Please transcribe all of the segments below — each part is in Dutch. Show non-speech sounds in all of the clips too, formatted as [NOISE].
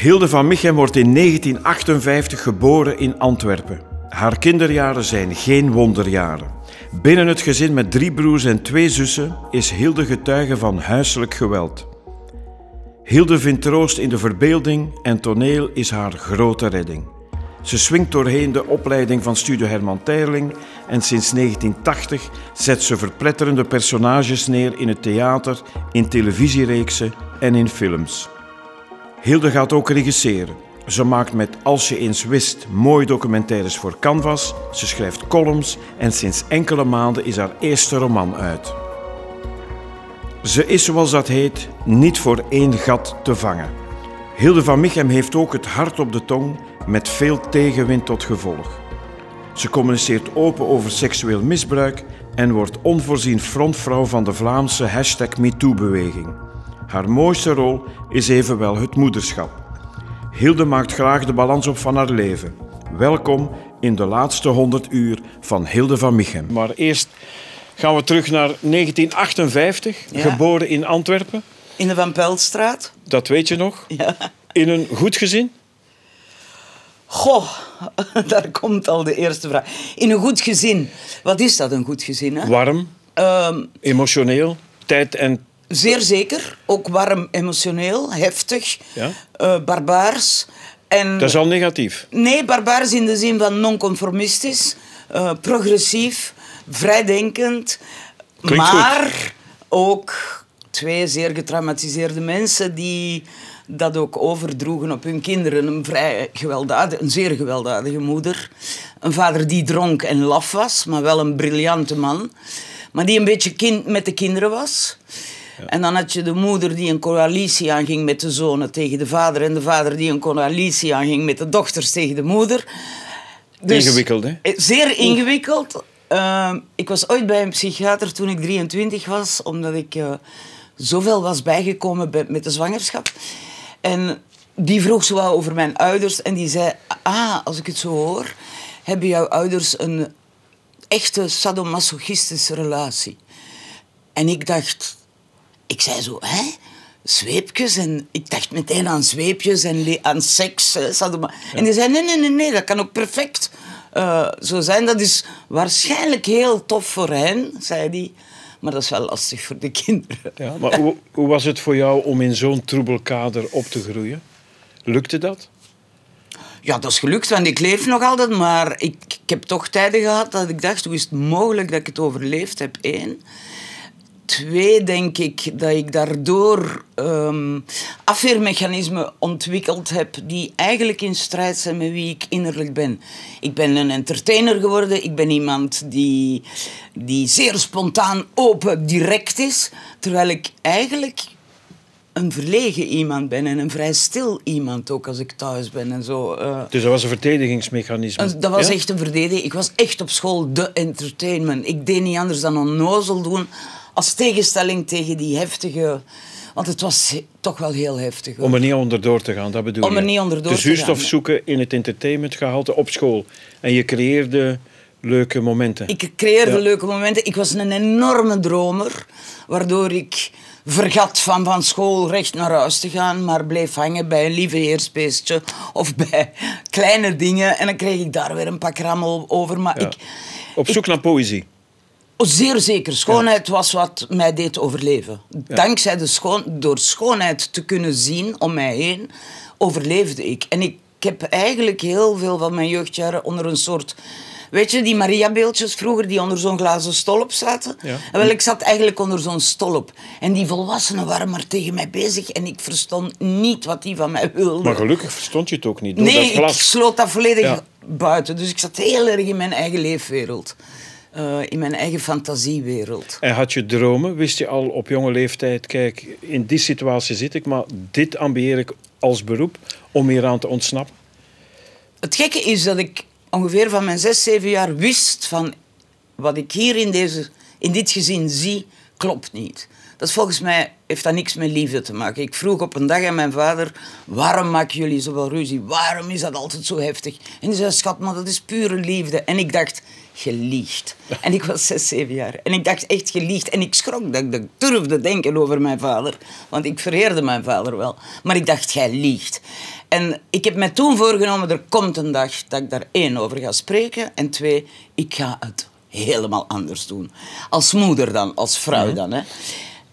Hilde van Michem wordt in 1958 geboren in Antwerpen. Haar kinderjaren zijn geen wonderjaren. Binnen het gezin met drie broers en twee zussen is Hilde getuige van huiselijk geweld. Hilde vindt troost in de verbeelding en toneel is haar grote redding. Ze swingt doorheen de opleiding van Studio Herman Teirling en sinds 1980 zet ze verpletterende personages neer in het theater, in televisiereeksen en in films. Hilde gaat ook regisseren. Ze maakt met Als je eens wist mooie documentaires voor Canvas. Ze schrijft columns en sinds enkele maanden is haar eerste roman uit. Ze is, zoals dat heet, niet voor één gat te vangen. Hilde van Michem heeft ook het hart op de tong met veel tegenwind tot gevolg. Ze communiceert open over seksueel misbruik en wordt onvoorzien frontvrouw van de Vlaamse hashtag MeToo-beweging. Haar mooiste rol is evenwel het moederschap. Hilde maakt graag de balans op van haar leven. Welkom in de laatste 100 uur van Hilde van Michem. Maar eerst gaan we terug naar 1958, Ja. geboren in Antwerpen. In de Van Peltstraat. Dat weet je nog. Ja. In een goed gezin. Goh, [LAUGHS] daar komt al de eerste vraag. In een goed gezin. Wat is dat, een goed gezin? Hè? Warm, Ehm, emotioneel, tijd en zeer zeker. Ook warm, emotioneel, heftig, Ja. eh, barbaars. En, dat is al negatief. Nee, barbaars in de zin van non-conformistisch, eh, progressief, vrijdenkend. Klinkt maar ook twee zeer getraumatiseerde mensen die dat ook overdroegen op hun kinderen. Een vrij gewelddadige, een zeer gewelddadige moeder. Een vader die dronk en laf was, maar wel een briljante man. Maar die een beetje kind met de kinderen was. En dan had je de moeder die een coalitie aanging met de zonen tegen de vader. En de vader die een coalitie aanging met de dochters tegen de moeder. Dus- Ingewikkeld, hè? eh, Zeer ingewikkeld. Ehm, ik was ooit bij een psychiater toen ik 23 was, omdat ik eh, zoveel was bijgekomen bij- met de zwangerschap. En die vroeg zo wel over mijn ouders en die zei: Ah, als ik het zo hoor, hebben jouw ouders een echte sadomasochistische relatie. En ik dacht, ik zei zo, hè? Zweepjes? En ik dacht meteen aan zweepjes en aan seks. hè, En die zei, nee, nee, nee, nee, dat kan ook perfect eh, zo zijn. Dat is waarschijnlijk heel tof voor hen, zei hij. Maar dat is wel lastig voor de [LAUGHS] kinderen. Ja, maar hoe, hoe was het voor jou om in zo'n troebel kader op te groeien? Lukte dat? Ja, dat is gelukt, want ik leef nog altijd. Maar ik, ik heb toch tijden gehad dat ik dacht, hoe is het mogelijk dat ik het overleefd heb? Eén. Twee, denk ik dat ik daardoor ehm afweermechanismen ontwikkeld heb die eigenlijk in strijd zijn met wie ik innerlijk ben. Ik ben een entertainer geworden. Ik ben iemand die, die zeer spontaan, open, direct is. Terwijl ik eigenlijk een verlegen iemand ben en een vrij stil iemand ook als ik thuis ben en zo. eh. Dus dat was een verdedigingsmechanisme. Dat was Ja? echt een verdediging. Ik was echt op school de entertainment. Ik deed niet anders dan onnozel doen als tegenstelling tegen die heftige... Want het was toch wel heel heftig. hoor. Om er niet onder door te gaan, dat bedoel Om er niet onder door de te zuurstof gaan, ja. zoeken in het entertainmentgehalte op school. En je creëerde leuke momenten. Ik creëerde Ja. leuke momenten. Ik was een enorme dromer, waardoor ik vergat van van school recht naar huis te gaan, maar bleef hangen bij een lieve heersbeestje of bij [LAUGHS] kleine dingen. En dan kreeg ik daar weer een pak rammel over. Maar Ja. ik, Op zoek naar poëzie. Oh, zeer zeker. Schoonheid was wat mij deed overleven. Ja. Dankzij de schoon, door schoonheid te kunnen zien om mij heen, overleefde ik. En ik heb eigenlijk heel veel van mijn jeugdjaren onder een soort... Weet je, die Maria-beeldjes vroeger die onder zo'n glazen stolp zaten? Ja. En wel, ik zat eigenlijk onder zo'n stolp. En die volwassenen waren maar tegen mij bezig en ik verstond niet wat die van mij wilden. Maar gelukkig verstond je het ook niet. Door Nee, dat ik glas. sloot dat volledig Ja. buiten. Dus ik zat heel erg in mijn eigen leefwereld. Eh, in mijn eigen fantasiewereld. En had je dromen? Wist je al op jonge leeftijd, kijk, in die situatie zit ik, maar dit ambieer ik als beroep om hieraan te ontsnappen? Het gekke is dat ik ongeveer van mijn zes, zeven jaar wist van wat ik hier in, deze, in dit gezin zie, klopt niet. Dat volgens mij heeft dat niks met liefde te maken. Ik vroeg op een dag aan mijn vader, waarom maken jullie zoveel ruzie? Waarom is dat altijd zo heftig? En hij zei, schat, maar dat is pure liefde. En ik dacht, geliegt. En ik was zes, zeven jaar. En ik dacht echt geliegt. En ik schrok dat ik dat durfde denken over mijn vader. Want ik vereerde mijn vader wel. Maar ik dacht, jij liegt. En ik heb mij toen voorgenomen, er komt een dag dat ik daar één over ga spreken. En twee, ik ga het helemaal anders doen. Als moeder dan, als vrouw dan. Hè.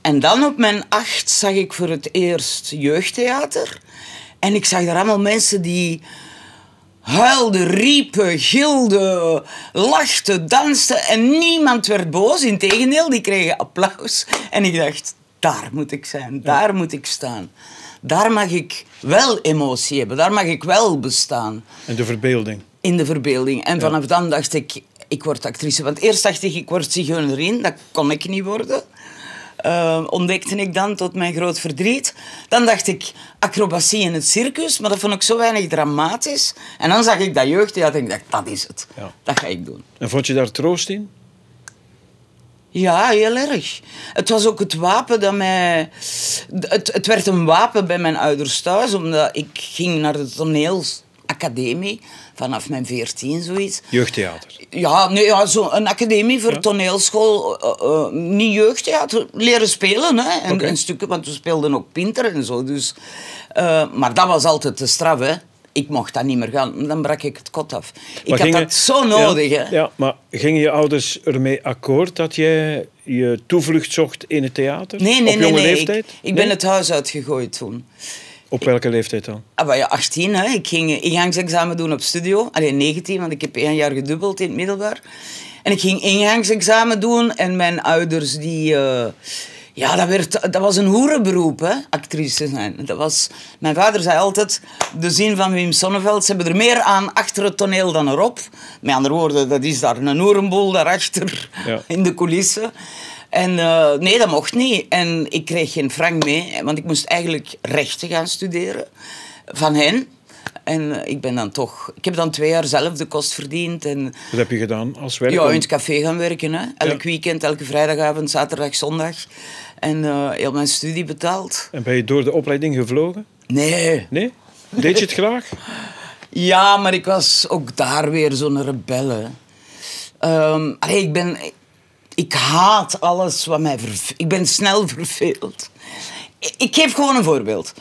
En dan op mijn acht zag ik voor het eerst jeugdtheater. En ik zag daar allemaal mensen die huilden, riepen, gilden, lachten, dansten. En niemand werd boos. Integendeel, die kregen applaus. En ik dacht, daar moet ik zijn, daar moet ik staan. Daar mag ik wel emotie hebben, daar mag ik wel bestaan. En de verbeelding. In de verbeelding. En vanaf dan dacht ik, ik word actrice. Want eerst dacht ik, ik word zigeunerin. Dat kon ik niet worden. Uh, ontdekte ik dan tot mijn groot verdriet. Dan dacht ik acrobatie in het circus, maar dat vond ik zo weinig dramatisch. En dan zag ik dat jeugdtheater en ik dacht, dat is het. Ja. Dat ga ik doen. En vond je daar troost in? Ja, heel erg. Het was ook het wapen dat mij... Het, het werd een wapen bij mijn ouders thuis, omdat ik ging naar de toneelacademie vanaf mijn veertien, zoiets. Jeugdtheater. Ja, nee, ja zo een academie voor toneelschool. eh, eh, niet jeugdtheater, leren spelen. Hè, en, en stukken, want we speelden ook Pinter en zo. Dus, eh, maar dat was altijd te straf, hè. Ik mocht dat niet meer gaan, dan brak ik het kot af. Ik had gingen- dat zo nodig, ja, hè. Ja, maar gingen je ouders ermee akkoord dat jij je toevlucht zocht in het theater? Nee, nee, Op nee. jonge nee. leeftijd? Ik, ik ben het huis uitgegooid toen. Op welke leeftijd dan? Ah, ja, 18, hè. Ik ging ingangsexamen doen op studio. Alleen 19, want ik heb één jaar gedubbeld in het middelbaar. En ik ging ingangsexamen doen en mijn ouders die... eh, ja, dat, werd, dat was een hoerenberoep, hè, actrice zijn. Dat was, mijn vader zei altijd, de zin van Wim Sonneveld, ze hebben er meer aan achter het toneel dan erop. Met andere woorden, dat is daar een hoerenboel daarachter, Ja. in de coulissen. En eh, nee, dat mocht niet. En ik kreeg geen frank mee, want ik moest eigenlijk rechten gaan studeren van hen. En eh, ik ben dan toch... Ik heb dan twee jaar zelf de kost verdiend. En Wat heb je gedaan als werk? ja, in het café gaan werken. Hè. Elk Ja. weekend, elke vrijdagavond, zaterdag, zondag. En eh, heel mijn studie betaald. En ben je door de opleiding gevlogen? Nee. Nee? Deed je het graag? [LAUGHS] Ja, maar ik was ook daar weer zo'n rebelle. Ehm, allee, ik ben... Ik haat alles wat mij... verve- Ik ben snel verveeld. Ik, geef gewoon een voorbeeld.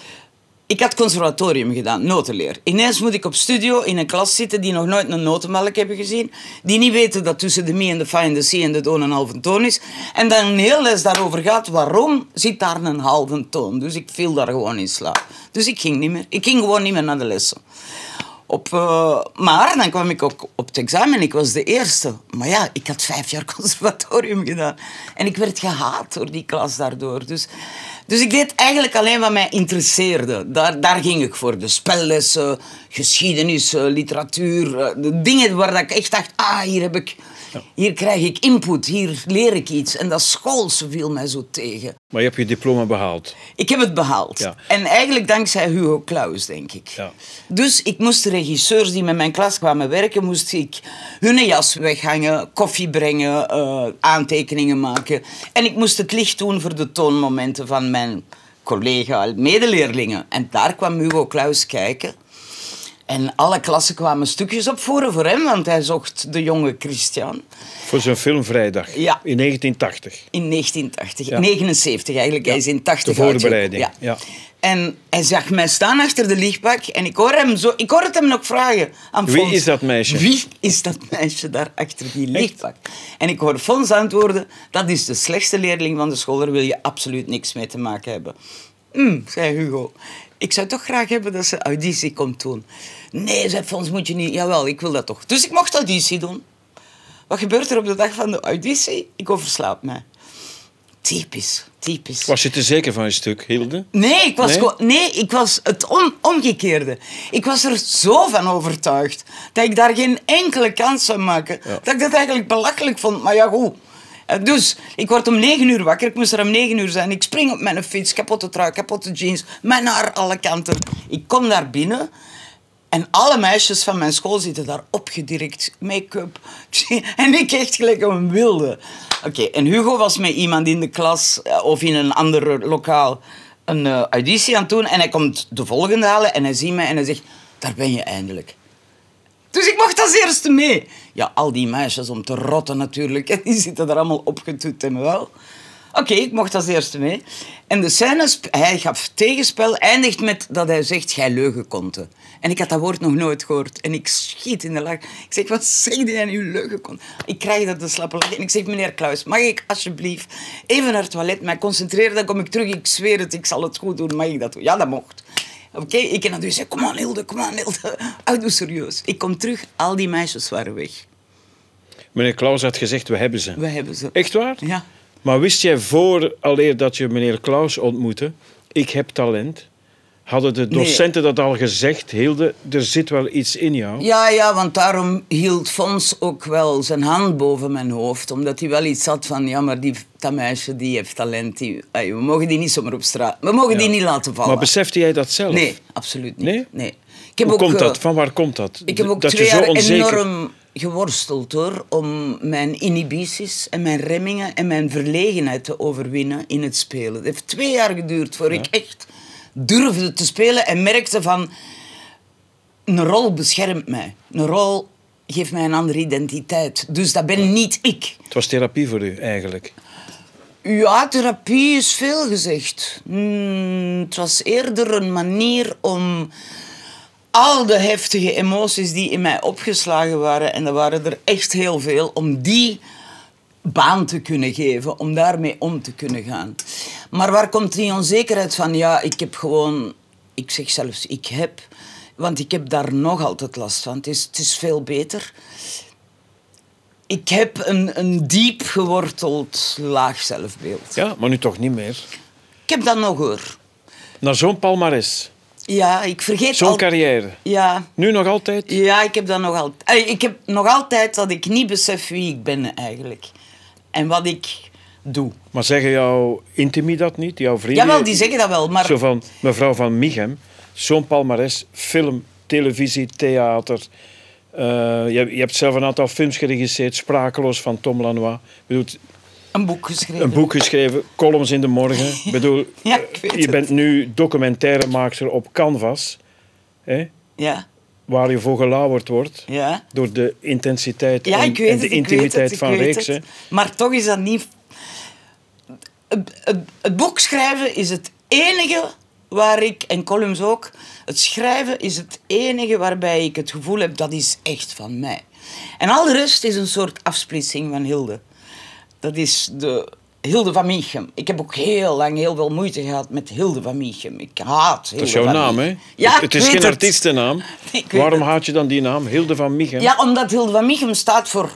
Ik had conservatorium gedaan, notenleer. Ineens moet ik op studio in een klas zitten die nog nooit een notenmelk hebben gezien. Die niet weten dat tussen de mi en de fa en de c en de do een halve toon is. En dan een heel les daarover gaat, waarom zit daar een halve toon? Dus ik viel daar gewoon in slaap. Dus ik ging niet meer. Ik ging gewoon niet meer naar de lessen. Op, eh, maar dan kwam ik op het examen. Ik was de eerste. Maar ja, ik had vijf jaar [LAUGHS] conservatorium gedaan. En ik werd gehaat door die klas daardoor. Dus, dus ik deed eigenlijk alleen wat mij interesseerde. Daar, daar ging ik voor. De spellessen, geschiedenis, eh, literatuur. eh, De dingen waar ik echt dacht... Ah, hier heb ik... Hier krijg ik input, hier leer ik iets. En dat schoolse viel mij zo tegen. Maar je hebt je diploma behaald. Ik heb het behaald. Ja. En eigenlijk dankzij Hugo Claus, denk ik. Ja. Dus ik moest de regisseurs die met mijn klas kwamen werken, moest ik hun jas weghangen, koffie brengen, eh, aantekeningen maken. En ik moest het licht doen voor de toonmomenten van mijn collega, medeleerlingen. En daar kwam Hugo Claus kijken. En alle klassen kwamen stukjes opvoeren voor hem, want hij zocht de jonge Christian. Voor zijn film Vrijdag. Ja. In 1980. In 1980, Ja. 79 eigenlijk. Hij is in 80 de voorbereiding, ja. En hij zag mij staan achter de lichtbak en ik hoor hem zo, ik hoor het hem nog vragen aan Wie Fons. is dat meisje? Wie is dat meisje daar achter die lichtbak? En ik hoor Fons antwoorden, dat is de slechtste leerling van de school, daar wil je absoluut niks mee te maken hebben. Hm, zei Hugo. Ik zou toch graag hebben dat ze auditie komt doen. Nee, zei Fons, moet je niet. Jawel, ik wil dat toch. Dus ik mocht auditie doen. Wat gebeurt er op de dag van de auditie? Ik overslaap mij. Typisch, typisch. Was je te zeker van je stuk, Hilde? Nee, ik was, Nee? nee, ik was het om, omgekeerde. Ik was er zo van overtuigd dat ik daar geen enkele kans zou maken. Dat ik dat eigenlijk belachelijk vond, maar ja, goed. Eh, Dus, ik word om negen uur wakker. Ik moest er om negen uur zijn. Ik spring op mijn fiets, kapotte trui, kapotte jeans, mijn haar alle kanten. Ik kom daar binnen en alle meisjes van mijn school zitten daar opgedirkt, make-up. [LAUGHS] En ik echt gelijk een wilde. Oké, en Hugo was met iemand in de klas eh, of in een ander lokaal een eh, auditie aan het doen. En hij komt de volgende halen en hij ziet mij en hij zegt, daar ben je eindelijk. Dus ik mocht als eerste mee. Ja, al die meisjes om te rotten natuurlijk. En [LAUGHS] die zitten er allemaal opgetoet en wel. Oké, ik mocht als eerste mee. En de scène, hij gaf tegenspel, eindigt met dat hij zegt, jij leugenkonte. En ik had dat woord nog nooit gehoord. En ik schiet in de lach. Ik zeg, wat zeg jij nu, leugenkonte? Ik krijg dat de slappe lach. En ik zeg, meneer Kluis, mag ik alsjeblieft even naar het toilet mij concentreren? Dan kom ik terug, ik zweer het, ik zal het goed doen. Mag ik dat doen? Ja, dat mocht. Oké, ik en dan dus kom aan Hilde, kom aan Hilde. [LAUGHS] Ah, doe serieus. Ik kom terug, al die meisjes waren weg. Meneer Klaus had gezegd, we hebben ze. We hebben ze. Echt waar? Ja. Maar wist jij voor alleer dat je meneer Klaus ontmoette, ik heb talent? Hadden de docenten dat al gezegd, Hilde, er zit wel iets in jou? Ja, ja, want daarom hield Fons ook wel zijn hand boven mijn hoofd. Omdat hij wel iets had van, ja, maar die, dat meisje die heeft talent. Die, we mogen die niet zomaar op straat... We mogen die niet laten vallen. Maar besefte jij dat zelf? Nee, absoluut niet. Nee? Ik heb Hoe ook, komt eh, dat? Van waar komt dat? Ik heb ook dat twee je zo jaar onzeker... enorm geworsteld hoor, om mijn inhibities en mijn remmingen en mijn verlegenheid te overwinnen in het spelen. Het heeft twee jaar geduurd voor ik echt durfde te spelen en merkte van een rol beschermt mij. Een rol geeft mij een andere identiteit. Dus dat ben niet ik. Het was therapie voor u, eigenlijk. Ja, therapie is veel gezegd. Hmm, het was eerder een manier om al de heftige emoties die in mij opgeslagen waren, en er waren er echt heel veel, om die baan te kunnen geven, om daarmee om te kunnen gaan. Maar waar komt die onzekerheid van? Ja, ik heb gewoon, ik zeg zelfs, ik heb, want ik heb daar nog altijd last van. Het is, het is veel beter. Ik heb een, een diep geworteld laag zelfbeeld. Ja, maar nu toch niet meer. Ik heb dat nog hoor. Na zo'n palmares, Ja, ik vergeet zo'n al... carrière. Ja, Nu nog altijd? ja, ik heb dat nog altijd. Ik heb nog altijd dat ik niet besef wie ik ben eigenlijk. En wat ik doe. Maar zeggen jouw intimi dat niet? Jouw vrienden? Jawel, die zeggen dat wel, maar... Zo van mevrouw van Michem, zo'n palmares, film, televisie, theater. Eh, je, je hebt zelf een aantal films geregisseerd, Sprakeloos van Tom Lanois. Ik bedoel, Een boek geschreven. een boek geschreven, Columns in de Morgen. [LAUGHS] Ik bedoel, Ja, ik weet je het. bent nu documentairemaakster op Canvas, hè, Ja, waar je voor gelauwerd wordt ja. door de intensiteit Ja, en, het, de intimiteit het, van reeksen. Maar toch is dat niet... Het, het, het boek schrijven is het enige waar ik, en columns ook, het schrijven is het enige waarbij ik het gevoel heb dat is echt van mij. En al de rest is een soort afsplitsing van Hilde. Dat is de Hilde van Miechem. Ik heb ook heel lang heel veel moeite gehad met Hilde van Miechem. Ik haat Hilde Dat is jouw van naam, hè? Ja, het, is geen het. artiestennaam. [LAUGHS] Waarom het. haat je dan die naam? Hilde van Michem? Ja, omdat Hilde van Michem staat voor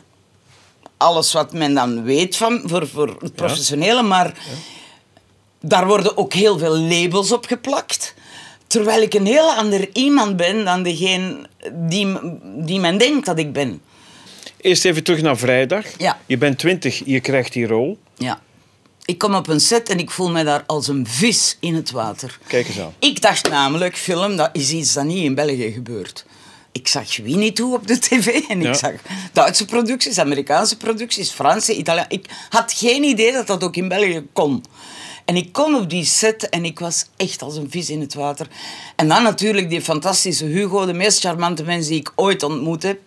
alles wat men dan weet van, voor, voor het professionele, maar daar worden ook heel veel labels op geplakt. Terwijl ik een heel ander iemand ben dan degene die, die men denkt dat ik ben. Eerst even terug naar vrijdag. Ja. Je bent twintig, je krijgt die rol. Ja. Ik kom op een set en ik voel me daar als een vis in het water. Kijk eens aan. Ik dacht namelijk, film, dat is iets dat niet in België gebeurt. Ik zag Winnie toe op de tv en ik zag Duitse producties, Amerikaanse producties, Franse, Italiaanse. Ik had geen idee dat dat ook in België kon. En ik kom op die set en ik was echt als een vis in het water. En dan natuurlijk die fantastische Hugo, de meest charmante mens die ik ooit ontmoet heb.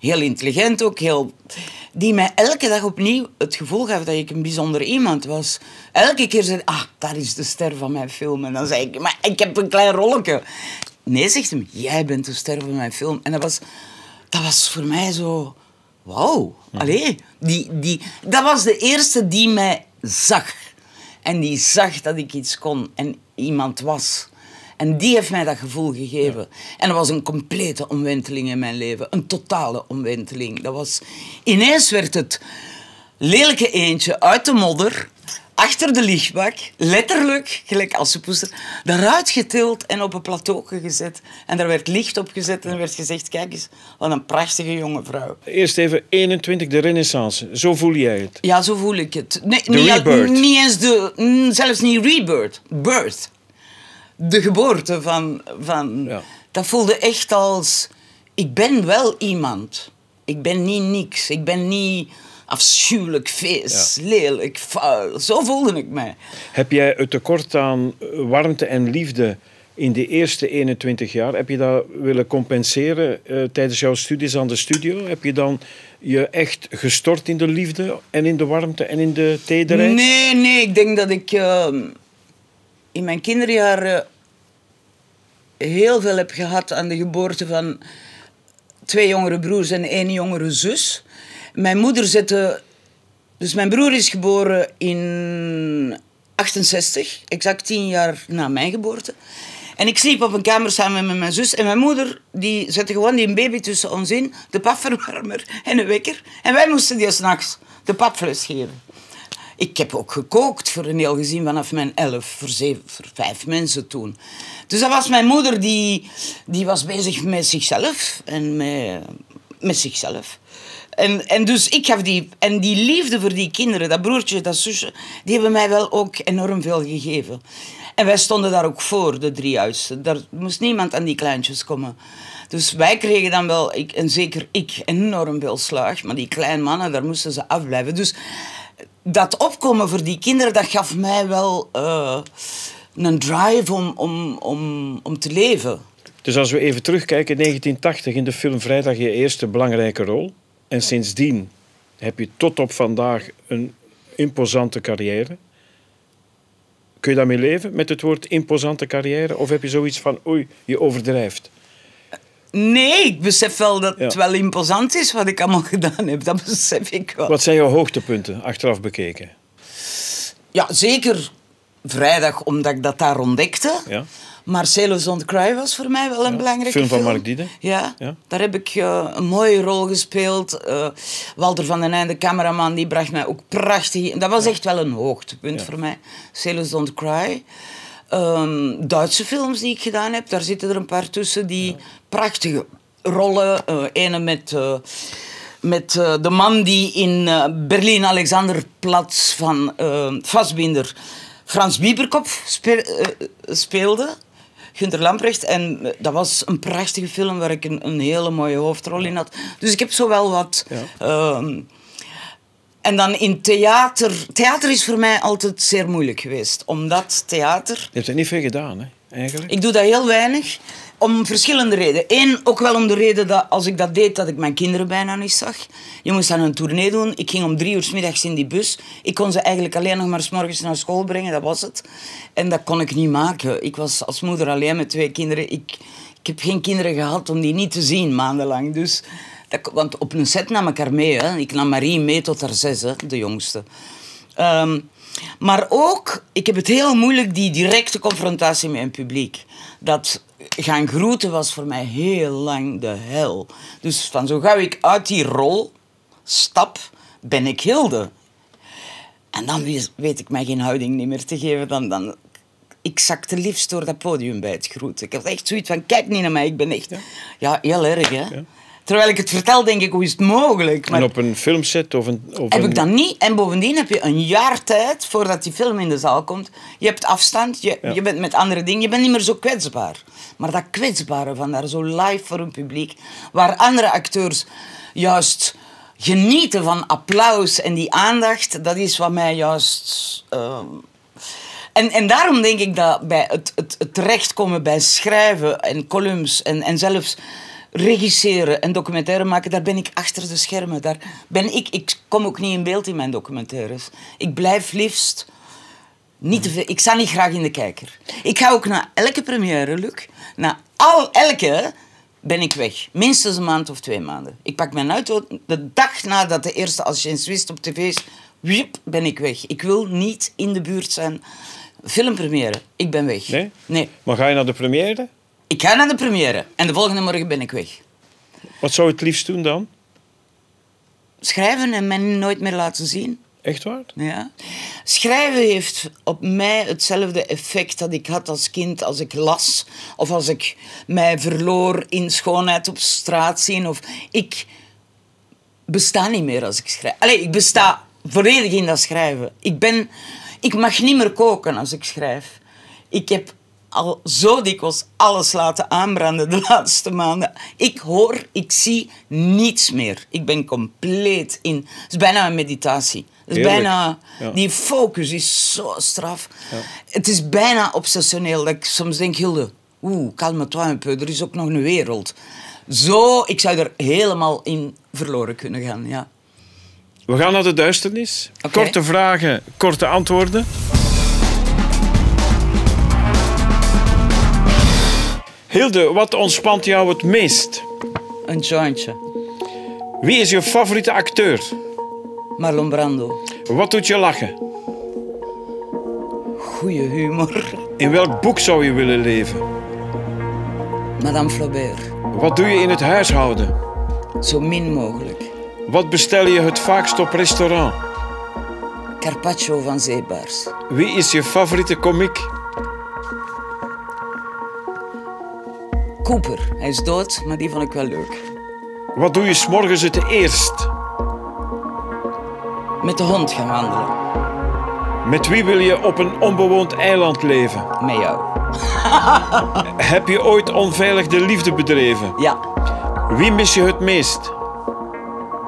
Heel intelligent ook, heel... Die mij elke dag opnieuw het gevoel gaf dat ik een bijzonder iemand was. Elke keer zei ah, daar is de ster van mijn film. En dan zei ik, maar ik heb een klein rolletje. Nee, zegt hem, jij bent de ster van mijn film. En dat was, dat was voor mij zo... Wauw, allee. Die, die, dat was de eerste die mij zag. En die zag dat ik iets kon en iemand was. En die heeft mij dat gevoel gegeven. En dat was een complete omwenteling in mijn leven. Een totale omwenteling. Dat was... Ineens werd het lelijke eentje uit de modder, achter de lichtbak, letterlijk, gelijk als ze poester, daaruit getild en op een plateau gezet. En daar werd licht op gezet en er werd gezegd, kijk eens, wat een prachtige jonge vrouw. Eerst even 21, de renaissance. Zo voel jij het. Ja, zo voel ik het. Nee. Niet eens de... mm, Zelfs niet rebirth. Birth. De geboorte van... van Ja. Dat voelde echt als... Ik ben wel iemand. Ik ben niet niks. Ik ben niet afschuwelijk, feest, lelijk, vuil. Zo voelde ik mij. Heb jij het tekort aan eh, warmte en liefde in die eerste 21 jaar. Heb je dat willen compenseren eh, tijdens jouw studies aan de studio? Heb je dan je echt gestort in de liefde en in de warmte en in de tederheid? Nee, nee. Ik denk dat ik ehm, in mijn kinderjaren heel veel heb gehad aan de geboorte van twee jongere broers en één jongere zus. Mijn moeder zette... Dus mijn broer is geboren in 68, exact tien jaar na mijn geboorte. En ik sliep op een kamer samen met mijn zus. En mijn moeder die zette gewoon die baby tussen ons in, de papverwarmer en een wekker. En wij moesten die s'nachts de papfles geven. Ik heb ook gekookt voor een heel gezin vanaf mijn elf, voor, voor vijf mensen toen. Dus dat was mijn moeder, die, die was bezig met zichzelf en met, met zichzelf. En, en dus ik gaf die... En die liefde voor die kinderen, dat broertje, dat zusje, die hebben mij wel ook enorm veel gegeven. En wij stonden daar ook voor, de drie oudsten. Daar moest niemand aan die kleintjes komen. Dus wij kregen dan wel, ik, en zeker ik, enorm veel slaag. Maar die kleine mannen, daar moesten ze afblijven. Dus dat opkomen voor die kinderen, dat gaf mij wel uh, een drive om, om, om, om te leven. Dus als we even terugkijken, 1980 in de film Vrijdag je eerste belangrijke rol. En sindsdien heb je tot op vandaag een imposante carrière. Kun je daarmee leven, met het woord imposante carrière? Of heb je zoiets van, oei, je overdrijft? Nee, ik besef wel dat het wel imposant is wat ik allemaal [LAUGHS] gedaan heb. Dat besef ik wel. Wat zijn jouw hoogtepunten, achteraf bekeken? Ja, zeker vrijdag, omdat ik dat daar ontdekte. Ja. Maar Sailors Don't Cry was voor mij wel een belangrijke film. Film van Mark Diede. Ja, ja, daar heb ik uh, een mooie rol gespeeld. Uh, Walter van den Einde, cameraman, die bracht mij ook prachtig... Dat was echt wel een hoogtepunt voor mij. Sailors Don't Cry. Um, Duitse films die ik gedaan heb, daar zitten er een paar tussen die prachtige rollen. Uh, ene met, uh, met uh, de man die in Berlin Alexanderplatz van Vastbinder Frans Bieberkopf speelde. Gunter Lamprecht. En dat was een prachtige film waar ik een, een hele mooie hoofdrol in had. Dus ik heb zo wel wat... Ja. En dan in theater. Theater is voor mij altijd zeer moeilijk geweest. Omdat theater. Je hebt er niet veel gedaan, hè? Eigenlijk. Ik doe dat heel weinig. Om verschillende redenen. Eén, ook wel om de reden dat als ik dat deed, dat ik mijn kinderen bijna niet zag. Je moest dan een tournee doen. Ik ging om drie uur s middags in die bus. Ik kon ze eigenlijk alleen nog maar s naar school brengen, dat was het. En dat kon ik niet maken. Ik was als moeder alleen met twee kinderen. Ik, ik heb geen kinderen gehad om die niet te zien maandenlang. Dus want op een set nam ik haar mee. Hè. Ik nam Marie mee tot haar zes, hè, de jongste. Um, maar ook, ik heb het heel moeilijk, die directe confrontatie met een publiek. Dat gaan groeten was voor mij heel lang de hel. Dus van zo gauw ik uit die rol stap, ben ik Hilde. En dan weet ik mij geen houding meer te geven. Dan, dan, ik zakte liefst door dat podium bij het groeten. Ik had echt zoiets van, kijk niet naar mij, ik ben echt... Ja, heel erg, hè. Ja. Terwijl ik het vertel, denk ik, hoe is het mogelijk? Maar en op een filmset of een... Of heb ik dat niet. En bovendien heb je een jaar tijd voordat die film in de zaal komt. Je hebt afstand, je, je bent met andere dingen. Je bent niet meer zo kwetsbaar. Maar dat kwetsbare van daar, zo live voor een publiek, waar andere acteurs juist genieten van applaus en die aandacht, dat is wat mij juist... Ehm, en, en daarom denk ik dat bij het, het, het terechtkomen bij schrijven en columns en, en zelfs regisseren en documentaire maken, daar ben ik achter de schermen. Daar ben ik, ik kom ook niet in beeld in mijn documentaires. Ik blijf liefst niet te veel. Ik sta niet graag in de kijker. Ik ga ook naar elke première, Luc. Na al, elke ben ik weg. Minstens een maand of twee maanden. Ik pak mijn auto de dag nadat de eerste Als wist op tv is. Wiep, ben ik weg. Ik wil niet in de buurt zijn. Filmpremière, ik ben weg. Nee? Nee. Maar ga je naar de première? Ik ga naar de première en de volgende morgen ben ik weg. Wat zou je het liefst doen dan? Schrijven en mij nooit meer laten zien. Echt waar? Ja. Schrijven heeft op mij hetzelfde effect dat ik had als kind als ik las. Of als ik mij verloor in schoonheid op straat zien. Of ik besta niet meer als ik schrijf. Allee, ik besta volledig in dat schrijven. Ik, ben, ik mag niet meer koken als ik schrijf. Ik heb al zo dikwijls alles laten aanbranden de [LAUGHS] laatste maanden. Ik hoor, ik zie niets meer. Ik ben compleet in. Het is bijna een meditatie. Het is bijna, Die focus is zo straf. Ja. Het is bijna obsessioneel dat ik soms denk, Hilde, Oeh, calme-toi un peu, er is ook nog een wereld. Zo, ik zou er helemaal in verloren kunnen gaan, ja. We gaan naar de duisternis. Korte vragen, korte antwoorden. Hilde, wat ontspant jou het meest? Een jointje. Wie is je favoriete acteur? Marlon Brando. Wat doet je lachen? Goeie humor. In welk boek zou je willen leven? Madame Flaubert. Wat doe je in het huishouden? Zo min mogelijk. Wat bestel je het vaakst op restaurant? Carpaccio van zeebaars. Wie is je favoriete komiek? Cooper. Hij is dood, maar die vond ik wel leuk. Wat doe je s'morgens het eerst? Met de hond gaan wandelen. Met wie wil je op een onbewoond eiland leven? Met jou. [LAUGHS] Heb je ooit onveilig de liefde bedreven? Ja. Wie mis je het meest?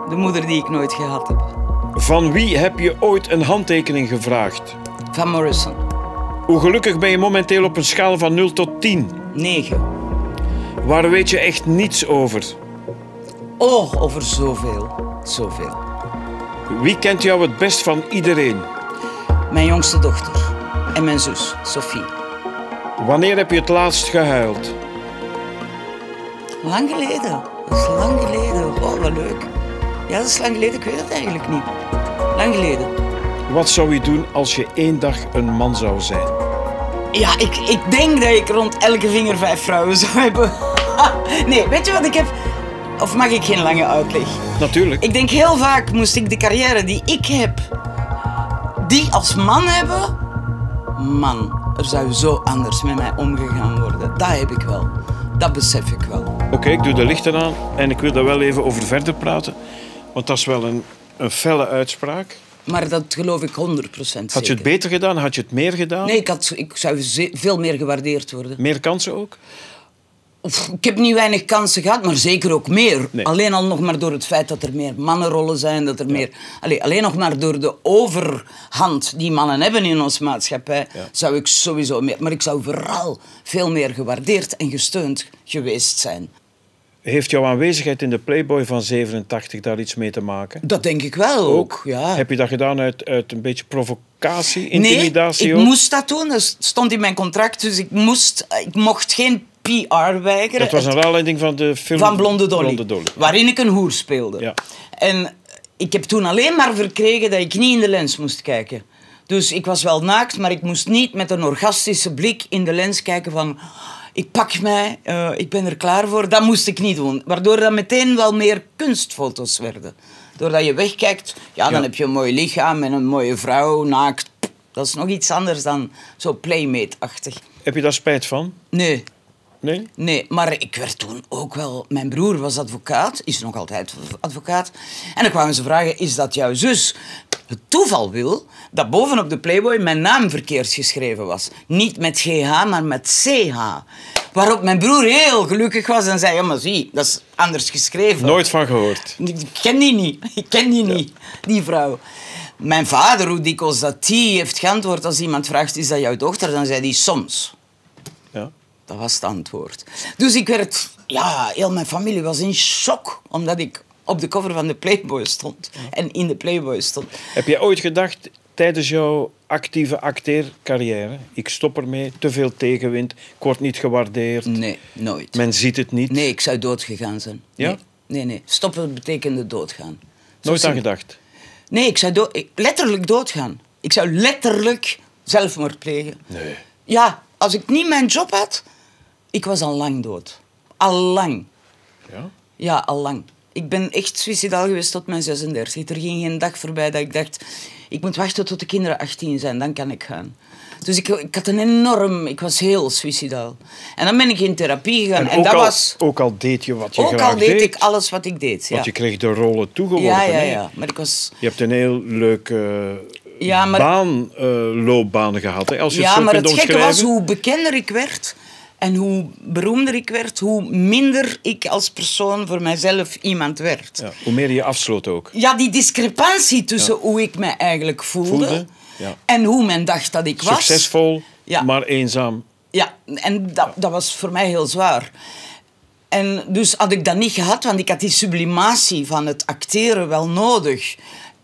De moeder die ik nooit gehad heb. Van wie heb je ooit een handtekening gevraagd? Van Morrison. Hoe gelukkig ben je momenteel op een schaal van 0 tot 10? 9. Waar weet je echt niets over? Oh, over zoveel. Zoveel. Wie kent jou het best van iedereen? Mijn jongste dochter. En mijn zus, Sophie. Wanneer heb je het laatst gehuild? Lang geleden. Dat is lang geleden. Oh, wat leuk. Ja, dat is lang geleden. Ik weet het eigenlijk niet. Lang geleden. Wat zou je doen als je één dag een man zou zijn? Ja, ik, ik denk dat ik rond elke vinger vijf vrouwen zou hebben. [LAUGHS] nee, weet je wat ik heb? Of mag ik geen lange uitleg? Natuurlijk. Ik denk heel vaak moest ik de carrière die ik heb, die als man hebben. Man, er zou zo anders met mij omgegaan worden. Dat heb ik wel. Dat besef ik wel. Oké, ik doe de lichten aan en ik wil daar wel even over verder praten. Want dat is wel een, een felle uitspraak. Maar dat geloof ik 100% zeker. Had je het beter gedaan? Had je het meer gedaan? Nee, ik, had, ik zou veel meer gewaardeerd worden. Meer kansen ook? Of, ik heb niet weinig kansen gehad, maar zeker ook meer. Nee. Alleen al nog maar door het feit dat er meer mannenrollen zijn. Dat er meer, allee, alleen nog maar door de overhand die mannen hebben in onze maatschappij, Ja. zou ik sowieso meer. Maar ik zou vooral veel meer gewaardeerd en gesteund geweest zijn. Heeft jouw aanwezigheid in de Playboy van 87 daar iets mee te maken? Dat denk ik wel ook. ja. Heb je dat gedaan uit, uit een beetje provocatie, intimidatie nee, ik ook? moest dat doen. Dat stond in mijn contract, dus ik, moest, ik mocht geen PR weigeren. Dat was een aanleiding van de film Van Blonde Dolly, Blonde Dolly. Waarin ik een hoer speelde. Ja. En ik heb toen alleen maar verkregen dat ik niet in de lens moest kijken. Dus ik was wel naakt, maar ik moest niet met een orgastische blik in de lens kijken van... Ik pak mij, eh, ik ben er klaar voor. Dat moest ik niet doen. Waardoor dat meteen wel meer kunstfoto's werden. Doordat je wegkijkt, ja, dan Ja. heb je een mooi lichaam en een mooie vrouw, naakt. Dat is nog iets anders dan zo playmate-achtig. Heb je daar spijt van? Nee, Nee? Nee, maar ik werd toen ook wel... Mijn broer was advocaat, is nog altijd advocaat. En dan kwamen ze vragen, is dat jouw zus? Het toeval wil dat bovenop de Playboy mijn naam verkeerd geschreven was. Niet met GH, maar met CH. Waarop mijn broer heel gelukkig was en zei, ja maar zie, dat is anders geschreven. Nooit van gehoord. Ik ken die niet. [LAUGHS] Ik ken die niet, die vrouw. Mijn vader, hoe dikwijls dat die heeft geantwoord als iemand vraagt, is dat jouw dochter? Dan zei hij soms. Ja. Dat was het antwoord. Dus ik werd... Ja, heel mijn familie was in shock. Omdat ik op de cover van de Playboy stond. En in de Playboy stond. Heb jij ooit gedacht tijdens jouw actieve acteercarrière, ik stop ermee, te veel tegenwind, ik word niet gewaardeerd, Nee, nooit. men ziet het niet? Nee, ik zou doodgegaan zijn. Ja? Nee, nee. nee. Stoppen betekende doodgaan. Zo Nooit aan gedacht? Nee, ik zou dood, letterlijk doodgaan. Ik zou letterlijk zelfmoord plegen. Nee. Ja, als ik niet mijn job had, ik was al lang dood. Al lang. Ja? Ja, al lang. Ik ben echt suicidaal geweest tot mijn 36. Er ging geen dag voorbij dat ik dacht... Ik moet wachten tot de kinderen 18 zijn, dan kan ik gaan. Dus ik, ik had een enorm... Ik was heel suicidaal. En dan ben ik in therapie gegaan. En, ook, dat al, was... ook al deed je wat je Ook graag al deed ik alles wat ik deed. Ja, Want je kreeg de rollen toegeworpen. ja, ja, ja. Maar ik was... Je hebt een heel leuke Ja, maar- loopbaan gehad. Hè? Als je Ja, het zo maar kunt het gekke was hoe bekender ik werd... En hoe beroemder ik werd, hoe minder ik als persoon voor mijzelf iemand werd. Ja, hoe meer je afsloot ook. Ja, die discrepantie tussen hoe ik mij eigenlijk voelde, Voelde, ja. en hoe men dacht dat ik was. Succesvol, maar eenzaam Ja, en dat, dat was voor mij heel zwaar. En dus had ik dat niet gehad, want ik had die sublimatie van het acteren wel nodig.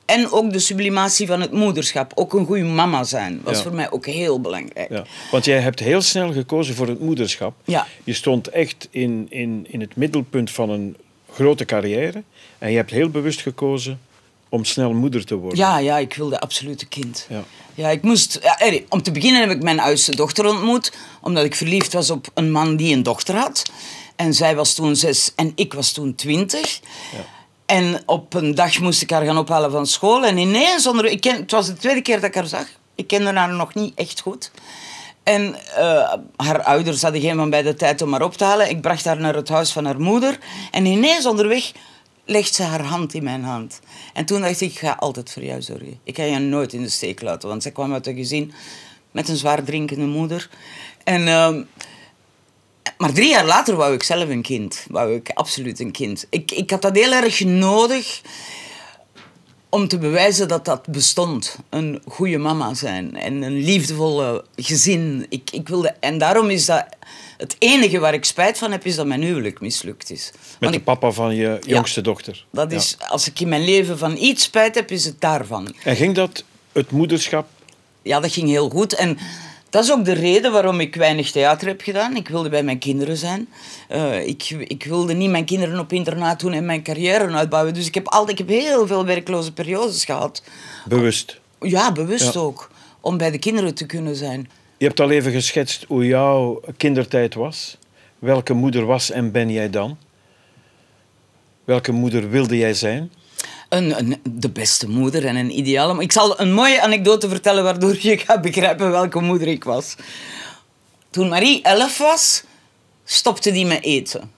En ook de sublimatie van het moederschap. Ook een goede mama zijn was Ja. voor mij ook heel belangrijk. Ja. Want jij hebt heel snel gekozen voor het moederschap. Ja. Je stond echt in, in, in het middelpunt van een grote carrière. En je hebt heel bewust gekozen om snel moeder te worden. Ja, ja, ik wilde absoluut een kind. Ja. Ja, ik moest... Ja, om te beginnen heb ik mijn oudste dochter ontmoet, omdat ik verliefd was op een man die een dochter had. En zij was toen zes en ik was toen twintig. En op een dag moest ik haar gaan ophalen van school. En ineens, onder, ik ken, het was de tweede keer dat ik haar zag. Ik kende haar nog niet echt goed. En eh, haar ouders hadden geen van beide tijd om haar op te halen. Ik bracht haar naar het huis van haar moeder. En ineens onderweg legt ze haar hand in mijn hand. En toen dacht ik, ik ga altijd voor jou zorgen. Ik ga je nooit in de steek laten. Want zij kwam uit een gezin met een zwaar drinkende moeder. En, ehm, maar drie jaar later wou ik zelf een kind. Wou ik absoluut een kind. Ik, ik had dat heel erg nodig om te bewijzen dat dat bestond. Een goede mama zijn en een liefdevolle gezin. Ik, ik wilde, en daarom is dat het enige waar ik spijt van heb, is dat mijn huwelijk mislukt is. Met Want de ik, papa van je jongste dochter. dat Ja. is, als ik in mijn leven van iets spijt heb, is het daarvan. En ging dat, het moederschap, Ja, dat ging heel goed. En dat is ook de reden waarom ik weinig theater heb gedaan. Ik wilde bij mijn kinderen zijn. Eh, ik, ik wilde niet mijn kinderen op internaat doen en mijn carrière uitbouwen. Dus ik heb, altijd, ik heb heel veel werkloze periodes gehad. bewust? Ja, bewust Ja. ook. Om bij de kinderen te kunnen zijn. Je hebt al even geschetst hoe jouw kindertijd was. Welke moeder was en ben jij dan? Welke moeder wilde jij zijn? Een, een, de beste moeder en een ideale... Ik zal een mooie anekdote vertellen waardoor je gaat begrijpen welke moeder ik was. Toen Marie elf was, stopte die met eten.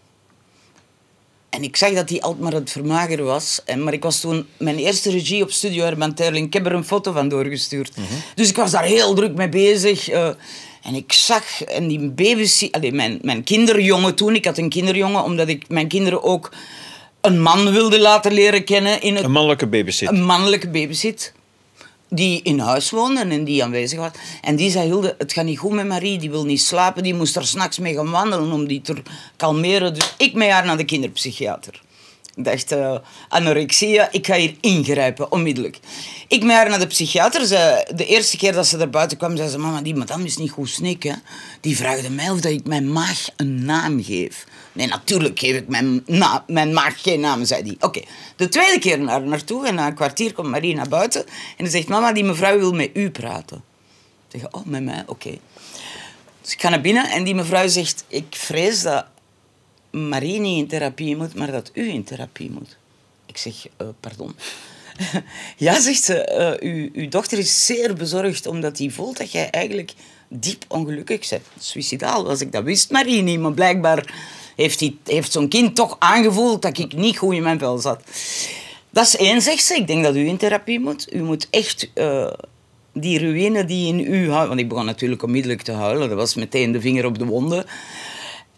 En ik zag dat hij altijd maar het vermageren was. En, maar ik was toen mijn eerste regie op Studio Herman Terling. Ik heb er een foto van doorgestuurd. Dus ik was daar heel druk mee bezig. eh, en ik zag, en die baby's... Allee, mijn, mijn kinderjongen toen, ik had een kinderjongen, omdat ik mijn kinderen ook een man wilde laten leren kennen in het Een mannelijke babysitter. een mannelijke babysit die in huis woonde en die aanwezig was. En die zei, Hilde, het gaat niet goed met Marie, die wil niet slapen, die moest er s'nachts mee gaan wandelen om die te kalmeren. Dus ik met haar naar de kinderpsychiater. Dacht, eh, anorexia, ik ga hier ingrijpen, onmiddellijk. Ik met haar naar de psychiater. Ze, de eerste keer dat ze er buiten kwam, zei ze... Mama, die madame is niet goed snikken. Die vraagde mij of dat ik mijn maag een naam geef. Nee, natuurlijk geef ik mijn, mijn maag geen naam, zei die. Oké, de tweede keer naar naartoe en na een kwartier komt Marie naar buiten. En ze zegt, mama, die mevrouw wil met u praten. Ik zeg, oh, met mij? Oké. Dus ik ga naar binnen en die mevrouw zegt... Ik vrees dat Marie niet in therapie moet, maar dat u in therapie moet. Ik zeg, eh, pardon. [LAUGHS] ja, zegt ze, eh, uw, dochter is zeer bezorgd omdat hij voelt dat jij eigenlijk diep ongelukkig bent. Suicidaal was ik, dat wist Marie niet, maar blijkbaar heeft, hij- heeft zo'n kind toch aangevoeld dat ik niet goed in mijn vel zat. Dat is één, zegt ze. Ik denk dat u in therapie moet. U moet echt eh, die ruïne die in u. Want ik begon natuurlijk onmiddellijk te huilen. Dat was meteen de vinger op de wonden.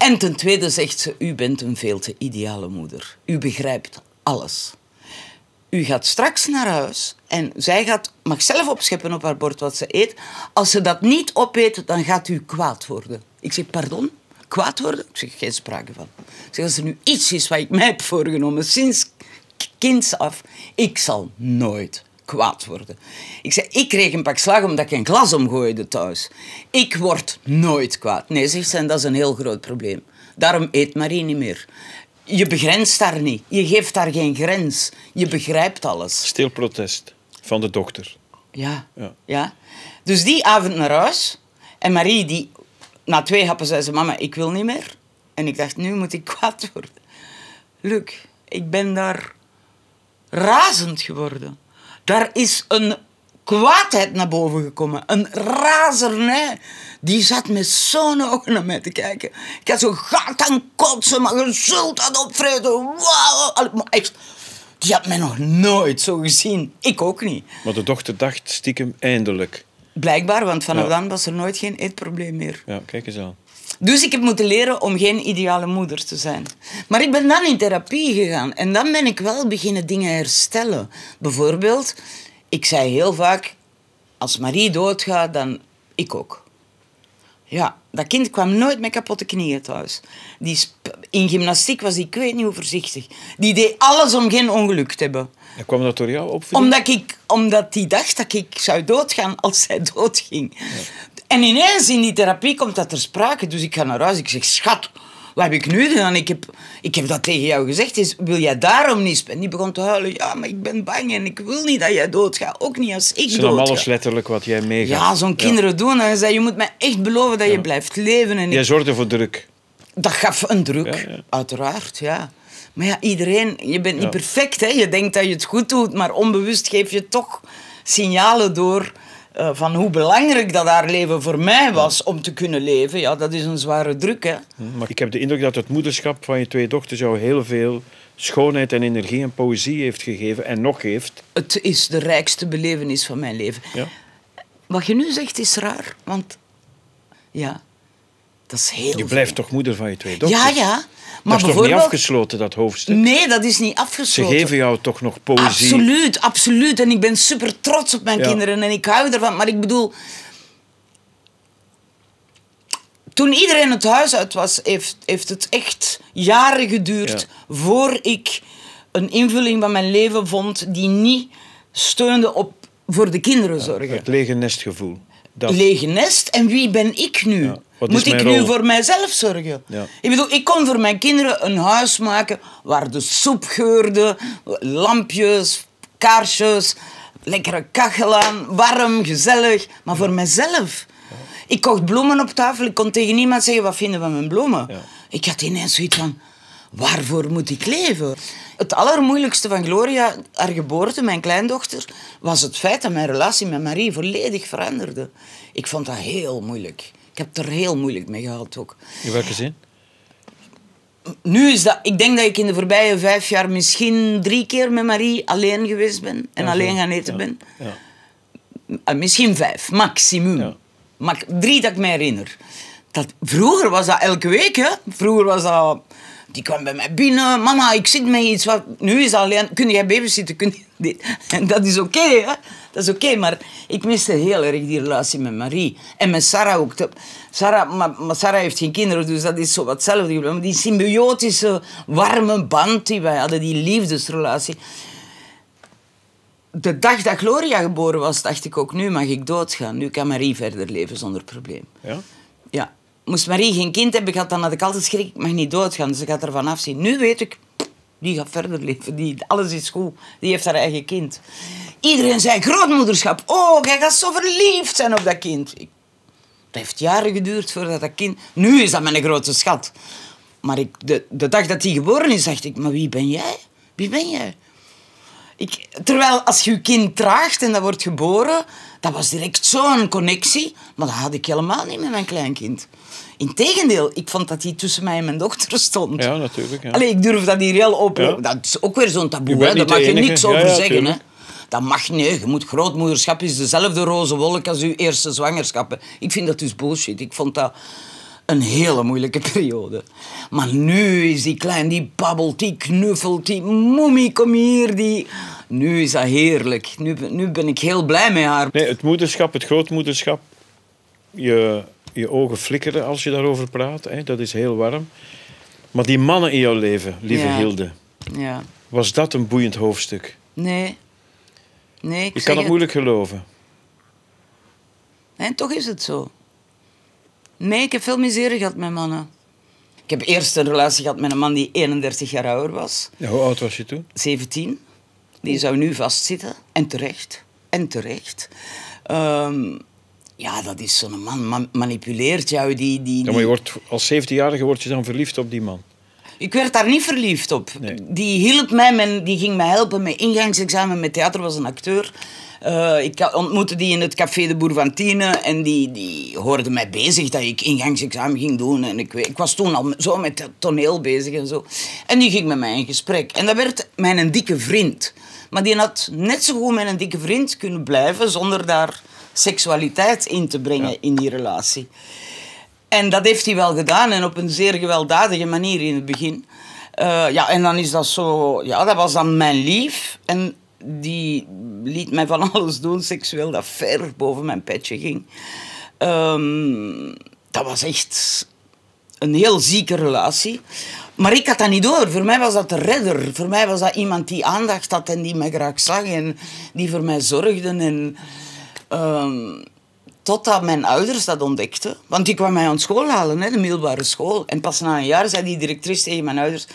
En ten tweede zegt ze, u bent een veel te ideale moeder. U begrijpt alles. U gaat straks naar huis en zij gaat, mag zelf opscheppen op haar bord wat ze eet. Als ze dat niet opeet, dan gaat u kwaad worden. Ik zeg, pardon? Kwaad worden? Ik zeg, geen sprake van. Ik zeg, als er nu iets is wat ik mij heb voorgenomen sinds kinds af, ik zal nooit kwaad worden. Ik zeg, ik kreeg een pak slag omdat ik een glas omgooide thuis. Ik word nooit kwaad. Nee, zegt ze, dat is een heel groot probleem. Daarom eet Marie niet meer. Je begrenst daar niet. Je geeft daar geen grens. Je begrijpt alles. Stil protest van de dochter. Ja. Ja. ja. Dus die avond naar huis. En Marie, die, na twee happen zei ze... Mama, ik wil niet meer. En ik dacht, nu moet ik kwaad worden. Luc, ik ben daar razend geworden. Daar is een kwaadheid naar boven gekomen. Een razernij. Die zat met zo'n ogen naar mij te kijken. Ik had zo gaat aan kotsen, maar je zult dat opvreten. Wauw. Echt, die had mij nog nooit zo gezien. Ik ook niet. Maar de dochter dacht stiekem eindelijk. Blijkbaar, want vanaf Ja. dan was er nooit geen eetprobleem meer. Ja, kijk eens aan. Dus ik heb moeten leren om geen ideale moeder te zijn. Maar ik ben dan in therapie gegaan en dan ben ik wel beginnen dingen herstellen. Bijvoorbeeld, ik zei heel vaak, als Marie doodgaat, dan ik ook. Ja, dat kind kwam nooit met kapotte knieën thuis. Die in gymnastiek was die, ik weet niet hoe voorzichtig. Die deed alles om geen ongeluk te hebben. En kwam dat door jou opvoeding? Omdat, ik, omdat die dacht dat ik zou doodgaan als zij doodging. En ineens in die therapie komt dat ter sprake. Dus ik ga naar huis. Ik zeg, schat, wat heb ik nu gedaan? Ik heb, ik heb dat tegen jou gezegd. Is, wil jij daarom niet spelen? Die begon te huilen. Ja, maar ik ben bang en ik wil niet dat jij doodgaat. Ook niet als ik Ze nam doodga. alles letterlijk wat jij meegaf. Ja, zo'n kinderen doen. En zei, je moet mij echt beloven dat je blijft leven. En ik Jij zorgde voor druk. dat gaf een druk, Ja, ja. uiteraard, ja. Maar ja, iedereen, je bent niet perfect, hè. Je denkt dat je het goed doet, maar onbewust geef je toch signalen door eh, van hoe belangrijk dat haar leven voor mij was om te kunnen leven. Ja, dat is een zware druk, hè. Maar ik heb de indruk dat het moederschap van je twee dochters jou heel veel schoonheid en energie en poëzie heeft gegeven en nog geeft. Het is de rijkste belevenis van mijn leven. Ja. Wat je nu zegt is raar, want ja, dat is heel Je blijft toch moeder van je twee dochters? Ja, ja. Maar dat is toch niet afgesloten, dat hoofdstuk? Nee, dat is niet Ze afgesloten. geven jou toch nog poëzie? Absoluut, absoluut. En ik ben super trots op mijn Ja. kinderen en ik hou ervan. Maar ik bedoel. Toen iedereen het huis uit was, heeft, heeft het echt jaren geduurd Ja. voor ik een invulling van mijn leven vond die niet steunde op voor de kinderen zorgen. Het lege nestgevoel. Dat, Lege nest. En wie ben ik nu? Wat Moet ik nu voor mijzelf zorgen? Ja. Ik bedoel, ik kon voor mijn kinderen een huis maken waar de soep geurde, lampjes, kaarsjes, lekkere kachel aan, warm, gezellig. Maar voor mijzelf. Ik kocht bloemen op tafel. Ik kon tegen niemand zeggen, wat vinden van mijn bloemen? Ja. Ik had ineens zoiets van, waarvoor moet ik leven? Het allermoeilijkste van Gloria, haar geboorte, mijn kleindochter, was het feit dat mijn relatie met Marie volledig veranderde. Ik vond dat heel moeilijk. Ik heb er heel moeilijk mee gehad ook. In welke zin? Nu is dat... Ik denk dat ik in de voorbije vijf jaar misschien drie keer met Marie alleen geweest ben. En Ja, alleen gaan eten Ja, ben. Ja. Ah, misschien vijf, maximum. Ja. Maar drie dat ik me herinner. Dat, vroeger was dat elke week, hè. Vroeger was dat... Die kwam bij mij binnen. Mama, ik zit met iets. Wat... Nu is alleen... Kun jij babysitten? Kun je dit? En dat is oké, hè. Dat is oké, maar ik miste heel erg die relatie met Marie. En met Sarah ook. Sarah, maar, Sarah heeft geen kinderen, dus dat is zo wat hetzelfde. Die symbiotische, warme band die wij hadden, die liefdesrelatie de dag dat Gloria geboren was, dacht ik ook, nu mag ik doodgaan. Nu kan Marie verder leven zonder probleem. Ja? Moest Marie geen kind hebben gehad, dan had ik altijd schrik, ik mag niet doodgaan, dus ik ga ervan afzien. Nu weet ik, die gaat verder leven, die, alles is goed, die heeft haar eigen kind. Iedereen zei, grootmoederschap, oh, jij gaat zo verliefd zijn op dat kind. Het heeft jaren geduurd voordat dat kind... Nu is dat mijn grote schat. Maar ik, de, de dag dat hij geboren is, dacht ik, maar wie ben jij? Wie ben jij? Ik, terwijl als je je kind draagt en dat wordt geboren, dat was direct zo'n connectie. Maar dat had ik helemaal niet met mijn kleinkind. Integendeel, ik vond dat hij tussen mij en mijn dochter stond. Ja, natuurlijk. Ja. Allee, ik durf dat hier heel open. Ja. Dat is ook weer zo'n Je taboe. Hè? Daar mag je niks over ja, zeggen. Hè? Dat mag niet. Je moet grootmoederschap is dezelfde roze wolk als uw eerste zwangerschappen. Ik vind dat dus bullshit. Ik vond dat een hele moeilijke [LAUGHS] periode. Maar nu is die klein, die babbelt, die knuffelt, die mommie, kom hier. Die... Nu is dat heerlijk. Nu, ben- nu ben ik heel blij met haar. Nee, het moederschap, het grootmoederschap, je, je ogen flikkeren als je daarover praat. Hè? Dat is heel warm. Maar die mannen in jouw leven, lieve Ja. Hilde, Ja. was dat een boeiend hoofdstuk? Nee. Nee, ik Je kan het het. moeilijk geloven. En toch is het zo. Nee, ik heb veel miserie gehad met mannen. Ik heb eerst een relatie gehad met een man die 31 jaar ouder was. Ja, hoe oud was je toen? 17. Die zou nu vastzitten. En terecht. En terecht. Ehm, ja, dat is zo'n man. Ma- manipuleert jou. Die, die, Ja, maar die- je wordt, als 17-jarige word je dan verliefd op die man. Ik werd daar niet verliefd op. Nee. Die hielp mij, men, die ging mij helpen met ingangsexamen met theater, was een acteur. Eh, ik ontmoette die in het Café de Bourvantine en die, die hoorde mij bezig dat ik ingangsexamen ging doen. En ik, ik was toen al zo met het toneel bezig en zo. En die ging met mij in gesprek. En dat werd mijn dikke vriend. Maar die had net zo goed met een dikke vriend kunnen blijven zonder daar seksualiteit in te brengen Ja. in die relatie. En dat heeft hij wel gedaan en op een zeer gewelddadige manier in het begin. Eh, ja, en dan is dat zo... Ja, dat was dan mijn lief. En die liet mij van [LAUGHS] alles doen, seksueel, dat ver boven mijn petje ging. Ehm, dat was echt een heel zieke relatie. Maar ik had dat niet door. Voor mij was dat de redder. Voor mij was dat iemand die aandacht had en die mij graag zag en die voor mij zorgde. En, ehm, totdat mijn ouders dat ontdekten. Want die kwam mij aan school halen, hè, de middelbare school. En pas na een jaar zei die directrice tegen mijn ouders...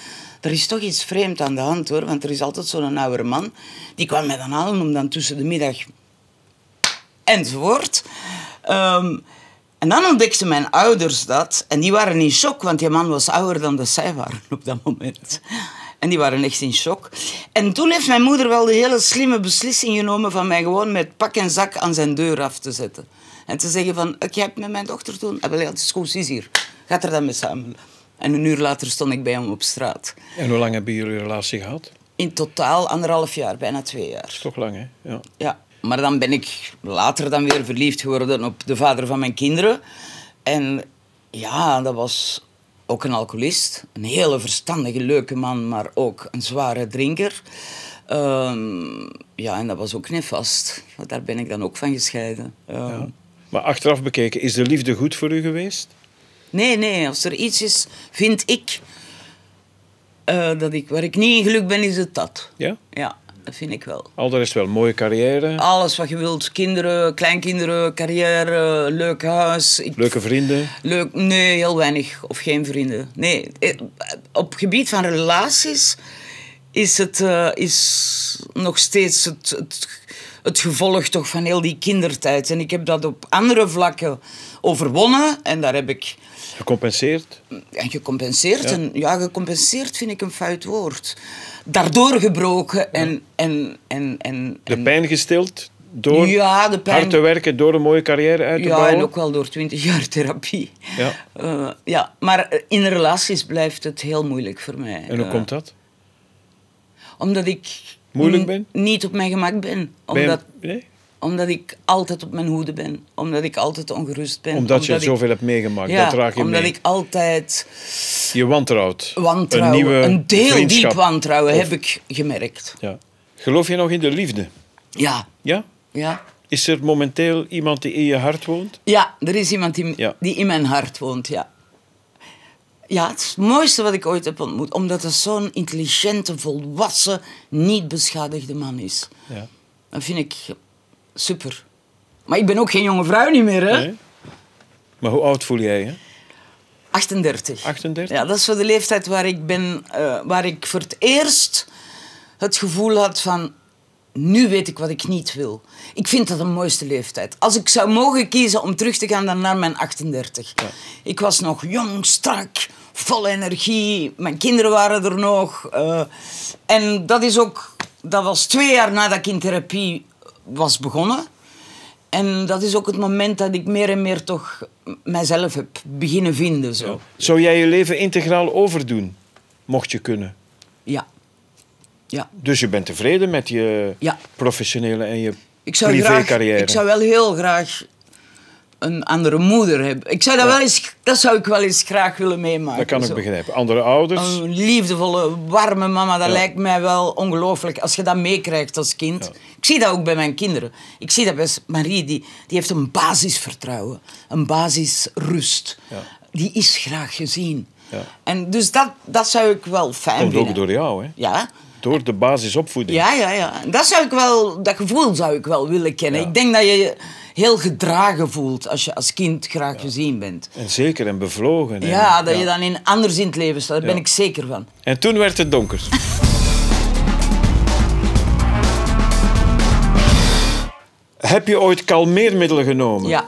Er is toch iets vreemd aan de hand, hoor. Want er is altijd zo'n oude man. Die kwam mij dan halen om dan tussen de middag... Enzovoort. Ehm, en dan ontdekten mijn ouders dat. En die waren in shock, want die man was ouder dan dat zij waren op dat moment. En die waren echt in shock. En toen heeft mijn moeder wel de hele slimme beslissing genomen van mij gewoon met pak en zak aan zijn deur af te zetten. En te zeggen van, ik heb met mijn dochter toen... Ah, wel, ja, het is goed, is hier. Gaat er dan mee samen. En een uur later stond ik bij hem op straat. En hoe lang hebben jullie relatie gehad? In totaal anderhalf jaar, bijna twee jaar. Dat is toch lang, hè? Ja. Ja, maar dan ben ik later dan weer verliefd geworden op de vader van mijn kinderen. En ja, dat was ook een alcoholist. Een hele verstandige, leuke man, maar ook een zware drinker. Ehm, ja, en dat was ook nefast. Want Daar ben ik dan ook van gescheiden. Ehm, Ja. Maar achteraf bekeken, is de liefde goed voor u geweest? Nee, nee, als er iets is, vind ik, eh, dat ik... Waar ik niet in geluk ben, is het dat. Ja? Ja, dat vind ik wel. Al de rest wel, mooie carrière, Alles wat je wilt. Kinderen, kleinkinderen, carrière, leuk huis. Ik, leuke vrienden. leuk, nee, heel weinig. Of geen vrienden. Nee, eh, op gebied van relaties is het eh, is nog steeds het, het, het gevolg toch van heel die kindertijd. En ik heb dat op andere vlakken overwonnen. En daar heb ik Gecompenseerd. en gecompenseerd. Ja. En ja, gecompenseerd vind ik een fout woord. Daardoor gebroken en... en, en, en, De en- pijn gestild door Ja, de pijn- hard te werken, door een mooie carrière uit te Ja, bouwen. en ook wel door twintig jaar therapie. Ja. Eh, ja, maar in relaties blijft het heel moeilijk voor mij. En hoe Eh, komt dat? Omdat ik Moeilijk ben? niet op mijn gemak ben. Ben je- Omdat, nee? omdat ik altijd op mijn hoede ben. Omdat ik altijd ongerust ben. Omdat je ik- zoveel hebt meegemaakt, ja, dat draag je omdat mee. ik altijd Je wantrouwt. wantrouwen, Een nieuwe een heel vriendschap. diep wantrouwen Of- heb ik gemerkt. Ja. Geloof je nog in de liefde? Ja, Ja? ja. Is er momenteel iemand die in je hart woont? Ja, er is iemand die, Ja. die in mijn hart woont, ja. Ja, het is het mooiste wat ik ooit heb ontmoet. Omdat het zo'n intelligente, volwassen, niet beschadigde man is. Ja. Dat vind ik super. Maar ik ben ook geen jonge vrouw niet meer, hè? Nee? Maar hoe oud voel jij je? 38. 38? Ja, dat is voor de leeftijd waar ik ben... eh, waar ik voor het eerst het gevoel had van... Nu weet ik wat ik niet wil. Ik vind dat de mooiste leeftijd. Als ik zou mogen kiezen om terug te gaan dan naar mijn 38. Ik was nog jong, strak, vol energie. Mijn kinderen waren er nog. eh, en dat is ook... Dat was twee jaar nadat ik in therapie was begonnen. En dat is ook het moment dat ik meer en meer toch mijzelf heb beginnen vinden. Zo. Zou jij je leven integraal overdoen? Mocht je kunnen. Ja. Ja. Dus je bent tevreden met je Ja. professionele en je Ik zou, graag, privécarrière? ik zou wel heel graag een andere moeder hebben. Ik zou dat, wel eens, dat zou ik wel eens graag willen meemaken. Dat kan ik zo. begrijpen. Andere ouders? Een liefdevolle, warme mama, dat Ja. lijkt mij wel ongelooflijk als je dat meekrijgt als kind. Ik zie dat ook bij mijn kinderen. Ik zie dat bij Marie, die, die heeft een basisvertrouwen, een basisrust. Ja. Die is graag gezien. Ja. En dus dat, dat zou ik wel fijn Komt vinden. ook door jou, hè? Ja, Door de basisopvoeding. Ja, ja, ja. Dat, zou ik wel, dat gevoel zou ik wel willen kennen. Ja. Ik denk dat je je heel gedragen voelt als je als kind graag gezien bent. En zeker en bevlogen. en- Ja, dat je dan in, anders in het leven staat. Daar ben ik zeker van. En toen werd het donker. [LAUGHS] Heb je ooit kalmeermiddelen genomen? Ja,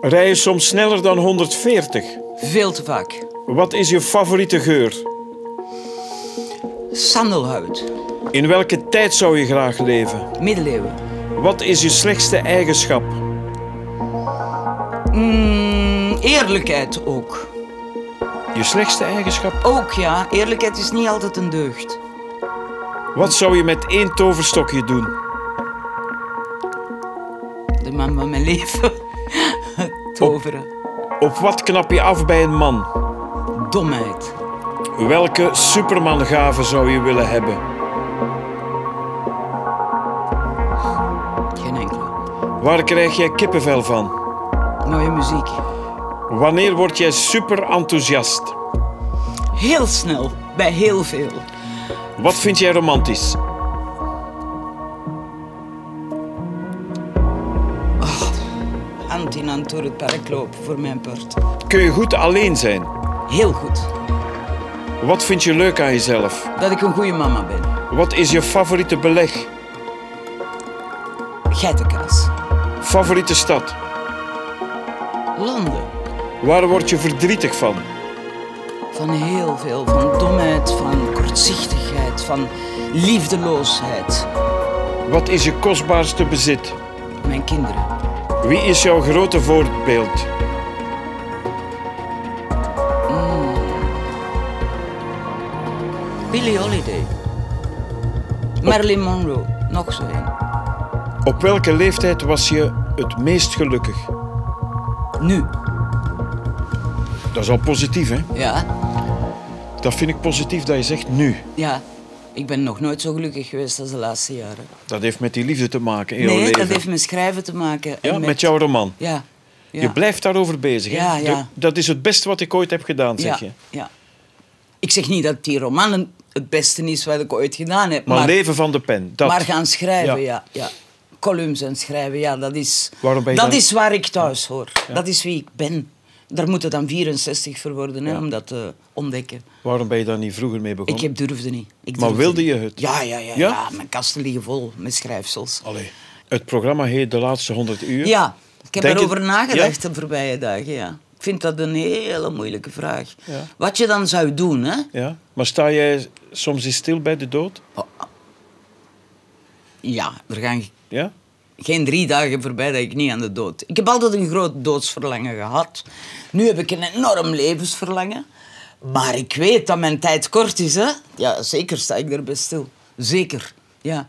Rij je soms sneller dan 140? veel te vaak. Wat is je favoriete geur? Sandelhout, In welke tijd zou je graag leven? middeleeuwen. Wat is je slechtste eigenschap? Mm, eerlijkheid ook. Je slechtste eigenschap? Ook ja, eerlijkheid is niet altijd een deugd. Wat zou je met één toverstokje doen? De man van mijn leven. Toveren. Op wat knap je af bij een man? Domheid. Welke supermangave zou je willen hebben? Geen enkele. Waar krijg jij kippenvel van? Mooie muziek. Wanneer word jij super enthousiast? Heel snel, bij heel veel. Wat vind jij romantisch? Hand in hand door het park lopen voor mijn part. Kun je goed alleen zijn? Heel goed. Wat vind je leuk aan jezelf? Dat ik een goede mama ben. Wat is je favoriete beleg? Geitenkaas. Favoriete stad? Londen. Waar word je verdrietig van? Van heel veel. Van domheid, van kortzichtigheid, van liefdeloosheid. Wat is je kostbaarste bezit? Mijn kinderen. Wie is jouw grote voorbeeld? Billie Holiday. Marilyn Monroe. Nog zo een. Op welke leeftijd was je het meest gelukkig? Nu. Dat is al positief, hè? Ja. Dat vind ik positief dat je zegt nu. Ja. Ik ben nog nooit zo gelukkig geweest als de laatste jaren. Dat heeft met die liefde te maken in jouw Nee, leven. dat heeft met schrijven te maken. Ja, met... jouw roman. Ja. ja. Je blijft daarover bezig. hè? Ja, ja. Dat is het beste wat ik ooit heb gedaan, zeg ja, je. ja. Ik zeg niet dat die roman een- het beste is wat ik ooit gedaan heb. Maar, Maar, leven van de pen, dat. maar gaan schrijven, Ja. ja. Columns en schrijven, ja, dat is, Waarom ben je dat dan- is waar ik thuis hoor. Dat is wie ik ben. Daar moeten dan 64 voor worden hè, om dat te ontdekken. Waarom ben je daar niet vroeger mee begonnen? Ik heb durfde niet. Ik Maar wilde je het? Ja, ja, ja, Ja? Mijn kasten liggen vol met schrijfsels. Allee. Het programma heet De Laatste 100 Uur. Ja, ik heb Denk erover nagedacht de voorbije dagen, ja. Ik vind dat een hele moeilijke vraag. Ja. Wat je dan zou doen, hè? Ja? Maar sta jij soms eens stil bij de dood? Ja, er gaan Ja? geen drie dagen voorbij dat ik niet aan de dood. Ik heb altijd een groot doodsverlangen gehad. Nu heb ik een enorm levensverlangen. Maar ik weet dat mijn tijd kort is, hè? Ja, zeker sta ik erbij stil. Zeker, ja.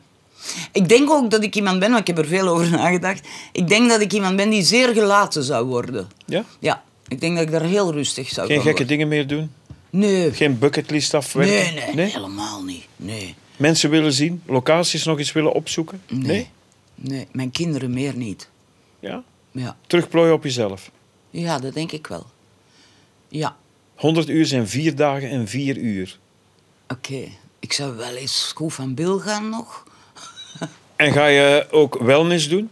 Ik denk ook dat ik iemand ben, want ik heb er veel over nagedacht. Ik denk dat ik iemand ben die zeer gelaten zou worden. Ja? Ja, ik denk dat ik daar heel rustig zou Geen gekke worden. dingen meer doen? Nee. Geen bucketlist afwerken? Nee, nee, helemaal niet. Nee. Mensen willen zien? Locaties nog eens willen opzoeken? Nee. Nee, mijn kinderen meer niet. Ja? Ja. Terugplooien op jezelf. ja, dat denk ik wel. Ja, 100 uur zijn vier dagen en vier uur. oké. Ik zou wel eens goed van Bill gaan nog. En ga je ook wellness doen?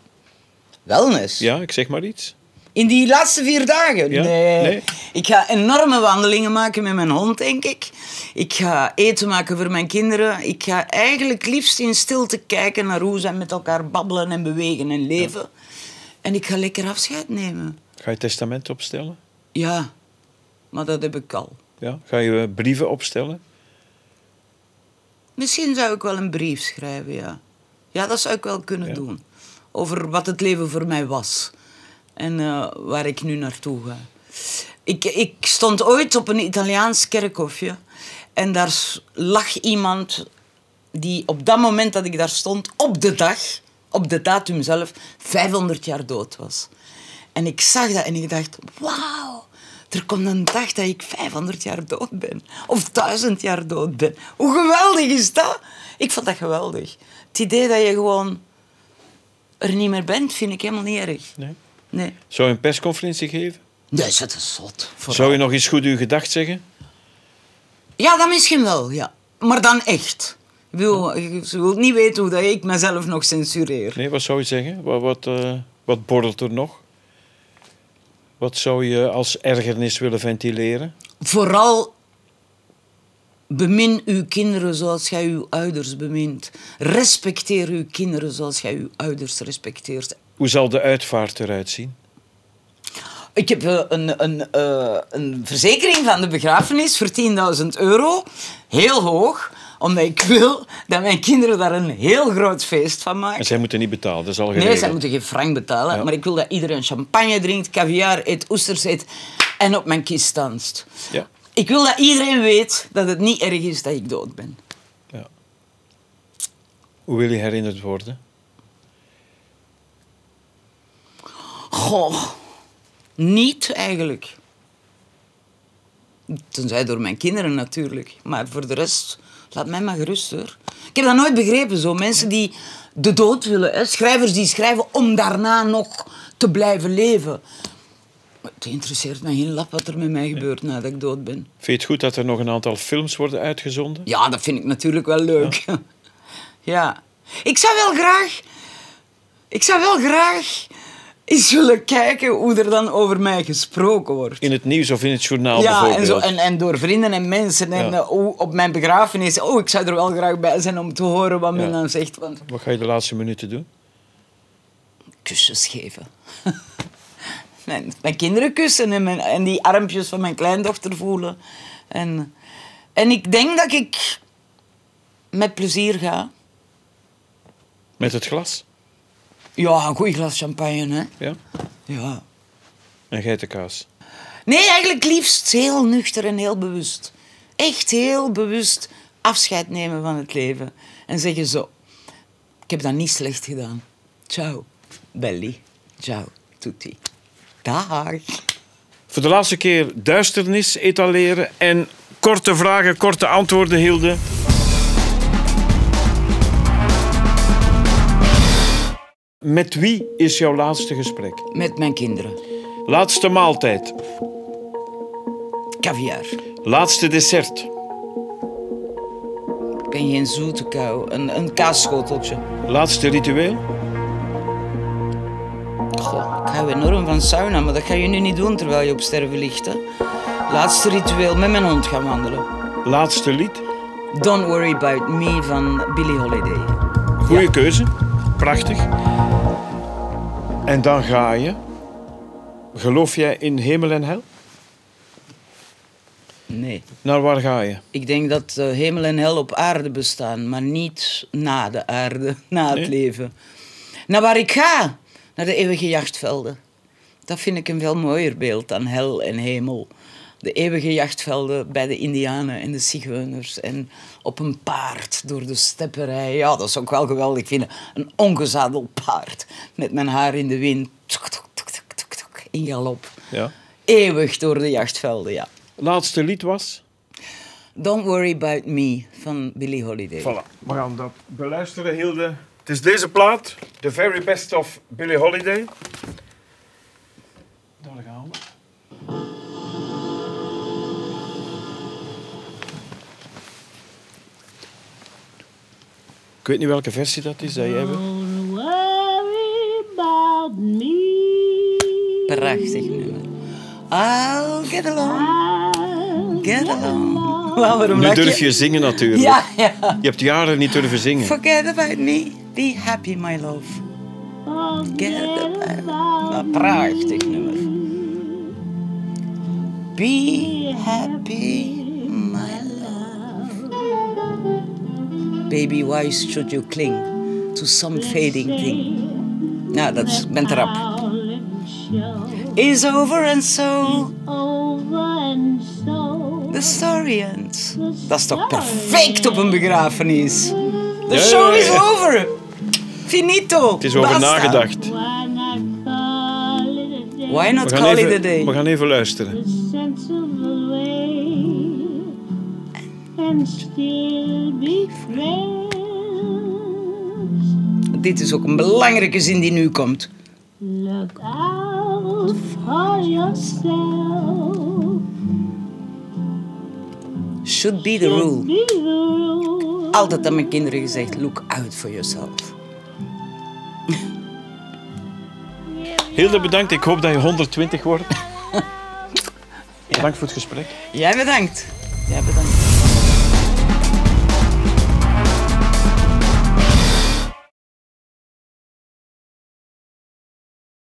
Wellness? Ja, ik zeg maar iets. In die laatste vier dagen? Ja? Nee. Nee? Ik ga enorme wandelingen maken met mijn hond, denk ik. Ik ga eten maken voor mijn kinderen. Ik ga eigenlijk liefst in stilte kijken naar hoe zij met elkaar babbelen en bewegen en leven. En ik ga lekker afscheid nemen. Ga je testament opstellen? Ja, maar dat heb ik al. Ja? Ga je brieven opstellen? Misschien zou ik wel een brief schrijven, ja. Ja, dat zou ik wel kunnen Ja. doen. Over wat het leven voor mij was. En eh, waar ik nu naartoe ga. Ik, ik stond ooit op een Italiaans kerkhofje. En daar lag iemand die op dat moment dat ik daar stond, op de dag, op de datum zelf, 500 jaar dood was. En ik zag dat en ik dacht, wauw, er komt een dag dat ik 500 jaar dood ben. Of 1000 jaar dood ben. Hoe geweldig is dat? Ik vond dat geweldig. Het idee dat je gewoon er niet meer bent, vind ik helemaal niet erg. Nee. Nee. Zou je een persconferentie geven? Dat is het zot. vooral. Zou je nog eens goed uw gedacht zeggen? Ja, dat misschien wel, ja. Maar dan echt. Ik wil, ze wil niet weten hoe dat ik mezelf nog censureer. Nee, wat zou je zeggen? Wat, wat, eh, wat borrelt er nog? Wat zou je als ergernis willen ventileren? Vooral bemin uw kinderen zoals jij uw ouders bemint. Respecteer uw kinderen zoals jij uw ouders respecteert. Hoe zal de uitvaart eruit zien? Ik heb eh, een, een, eh, een verzekering van de begrafenis voor 10.000 euro. Heel hoog. Omdat ik wil dat mijn kinderen daar een heel groot feest van maken. En zij moeten niet betalen, dat is al geregeld. Nee, zij moeten geen frank betalen. Ja. Maar ik wil dat iedereen champagne drinkt, caviar eet, oesters eet en op mijn kist danst. Ja. Ik wil dat iedereen weet dat het niet erg is dat ik dood ben. ja. Hoe wil je herinnerd worden? Goh, niet eigenlijk. Tenzij door mijn kinderen natuurlijk. Maar voor de rest, laat mij maar gerust hoor. Ik heb dat nooit begrepen zo. Mensen die de dood willen. Hè? Schrijvers die schrijven om daarna nog te blijven leven. Het interesseert me geen lap wat er met mij gebeurt nadat ik dood ben. Vind je het goed dat er nog een aantal films worden uitgezonden? Ja, dat vind ik natuurlijk wel leuk. Ja. [LAUGHS] Ik zou wel graag... Ik zou wel graag eens willen kijken hoe er dan over mij gesproken wordt. In het nieuws of in het journaal Ja, bijvoorbeeld? en, zo, en, en door vrienden en mensen. En Ja. eh, op mijn begrafenis... Oh, ik zou er wel graag bij zijn om te horen wat men dan zegt. Want Wat ga je de laatste minuten doen? kusjes geven. [LAUGHS] mijn, mijn kinderen kussen en, mijn, en die armpjes van mijn kleindochter voelen. En, en ik denk dat ik met plezier ga. Met het glas? Ja, een goed glas champagne, hè. Ja. Ja. En geitenkaas? Nee, eigenlijk liefst heel nuchter en heel bewust. Echt heel bewust afscheid nemen van het leven. En zeggen zo, ik heb dat niet slecht gedaan. Ciao, belly. Ciao, tutti. Dag. Voor de laatste keer duisternis etaleren en korte vragen, korte antwoorden, Hilde. Met wie is jouw laatste gesprek? Met mijn kinderen. Laatste maaltijd. Caviar. Laatste dessert. Ik ben geen zoete kou. Een, een kaasschoteltje. Laatste ritueel. Goh, ik hou enorm van sauna, maar dat ga je nu niet doen terwijl je op sterven ligt. Hè. Laatste ritueel, met mijn hond gaan wandelen. Laatste lied. Don't Worry About Me van Billie Holiday. Goeie keuze. Prachtig. En dan ga je. Geloof jij in hemel en hel? Nee. Naar waar ga je? Ik denk dat eh, hemel en hel op aarde bestaan, maar niet na de aarde, [LAUGHS] na het leven. Naar waar ik ga? Naar de eeuwige jachtvelden. Dat vind ik een veel mooier beeld dan hel en hemel. De eeuwige jachtvelden bij de Indianen en de Zigeuners. En op een paard door de steppen rijden. Ja, dat is ook wel geweldig vinden. Een ongezadeld paard met mijn haar in de wind. Tuk, tuk, tuk, in galop. Ja. Eeuwig door de jachtvelden, ja. Laatste lied was? Don't Worry About Me van Billie Holiday. Voilà, we gaan dat beluisteren, Hilde. Het is deze plaat, The Very Best of Billie Holiday. Daar gaan we. Ik weet niet welke versie dat is dat jij hebt. Don't worry about me. Prachtig nummer. I'll get along, get along. [LAUGHS] Wel, waarom Nu durf je zingen natuurlijk. Ja, ja. Je hebt jaren niet durven zingen. Forget about me, be happy my love. Get about Een prachtig nummer. Be happy Baby, why should you cling to some fading thing? Nou, dat is, ik ben te rap. Is over and so the story ends. Dat is toch perfect op een begrafenis? The show is over. Finito. Het is over Basta. nagedacht. Why not call it a it day? we gaan even luisteren. And still be friends. Dit is ook een belangrijke zin die nu komt. Look out for yourself. Should be the rule. Be the rule. Altijd aan mijn kinderen gezegd, look out for yourself. Hilde, bedankt. Ik hoop dat je 120 wordt. [LAUGHS] Bedankt voor het gesprek. Jij bedankt. Jij bedankt.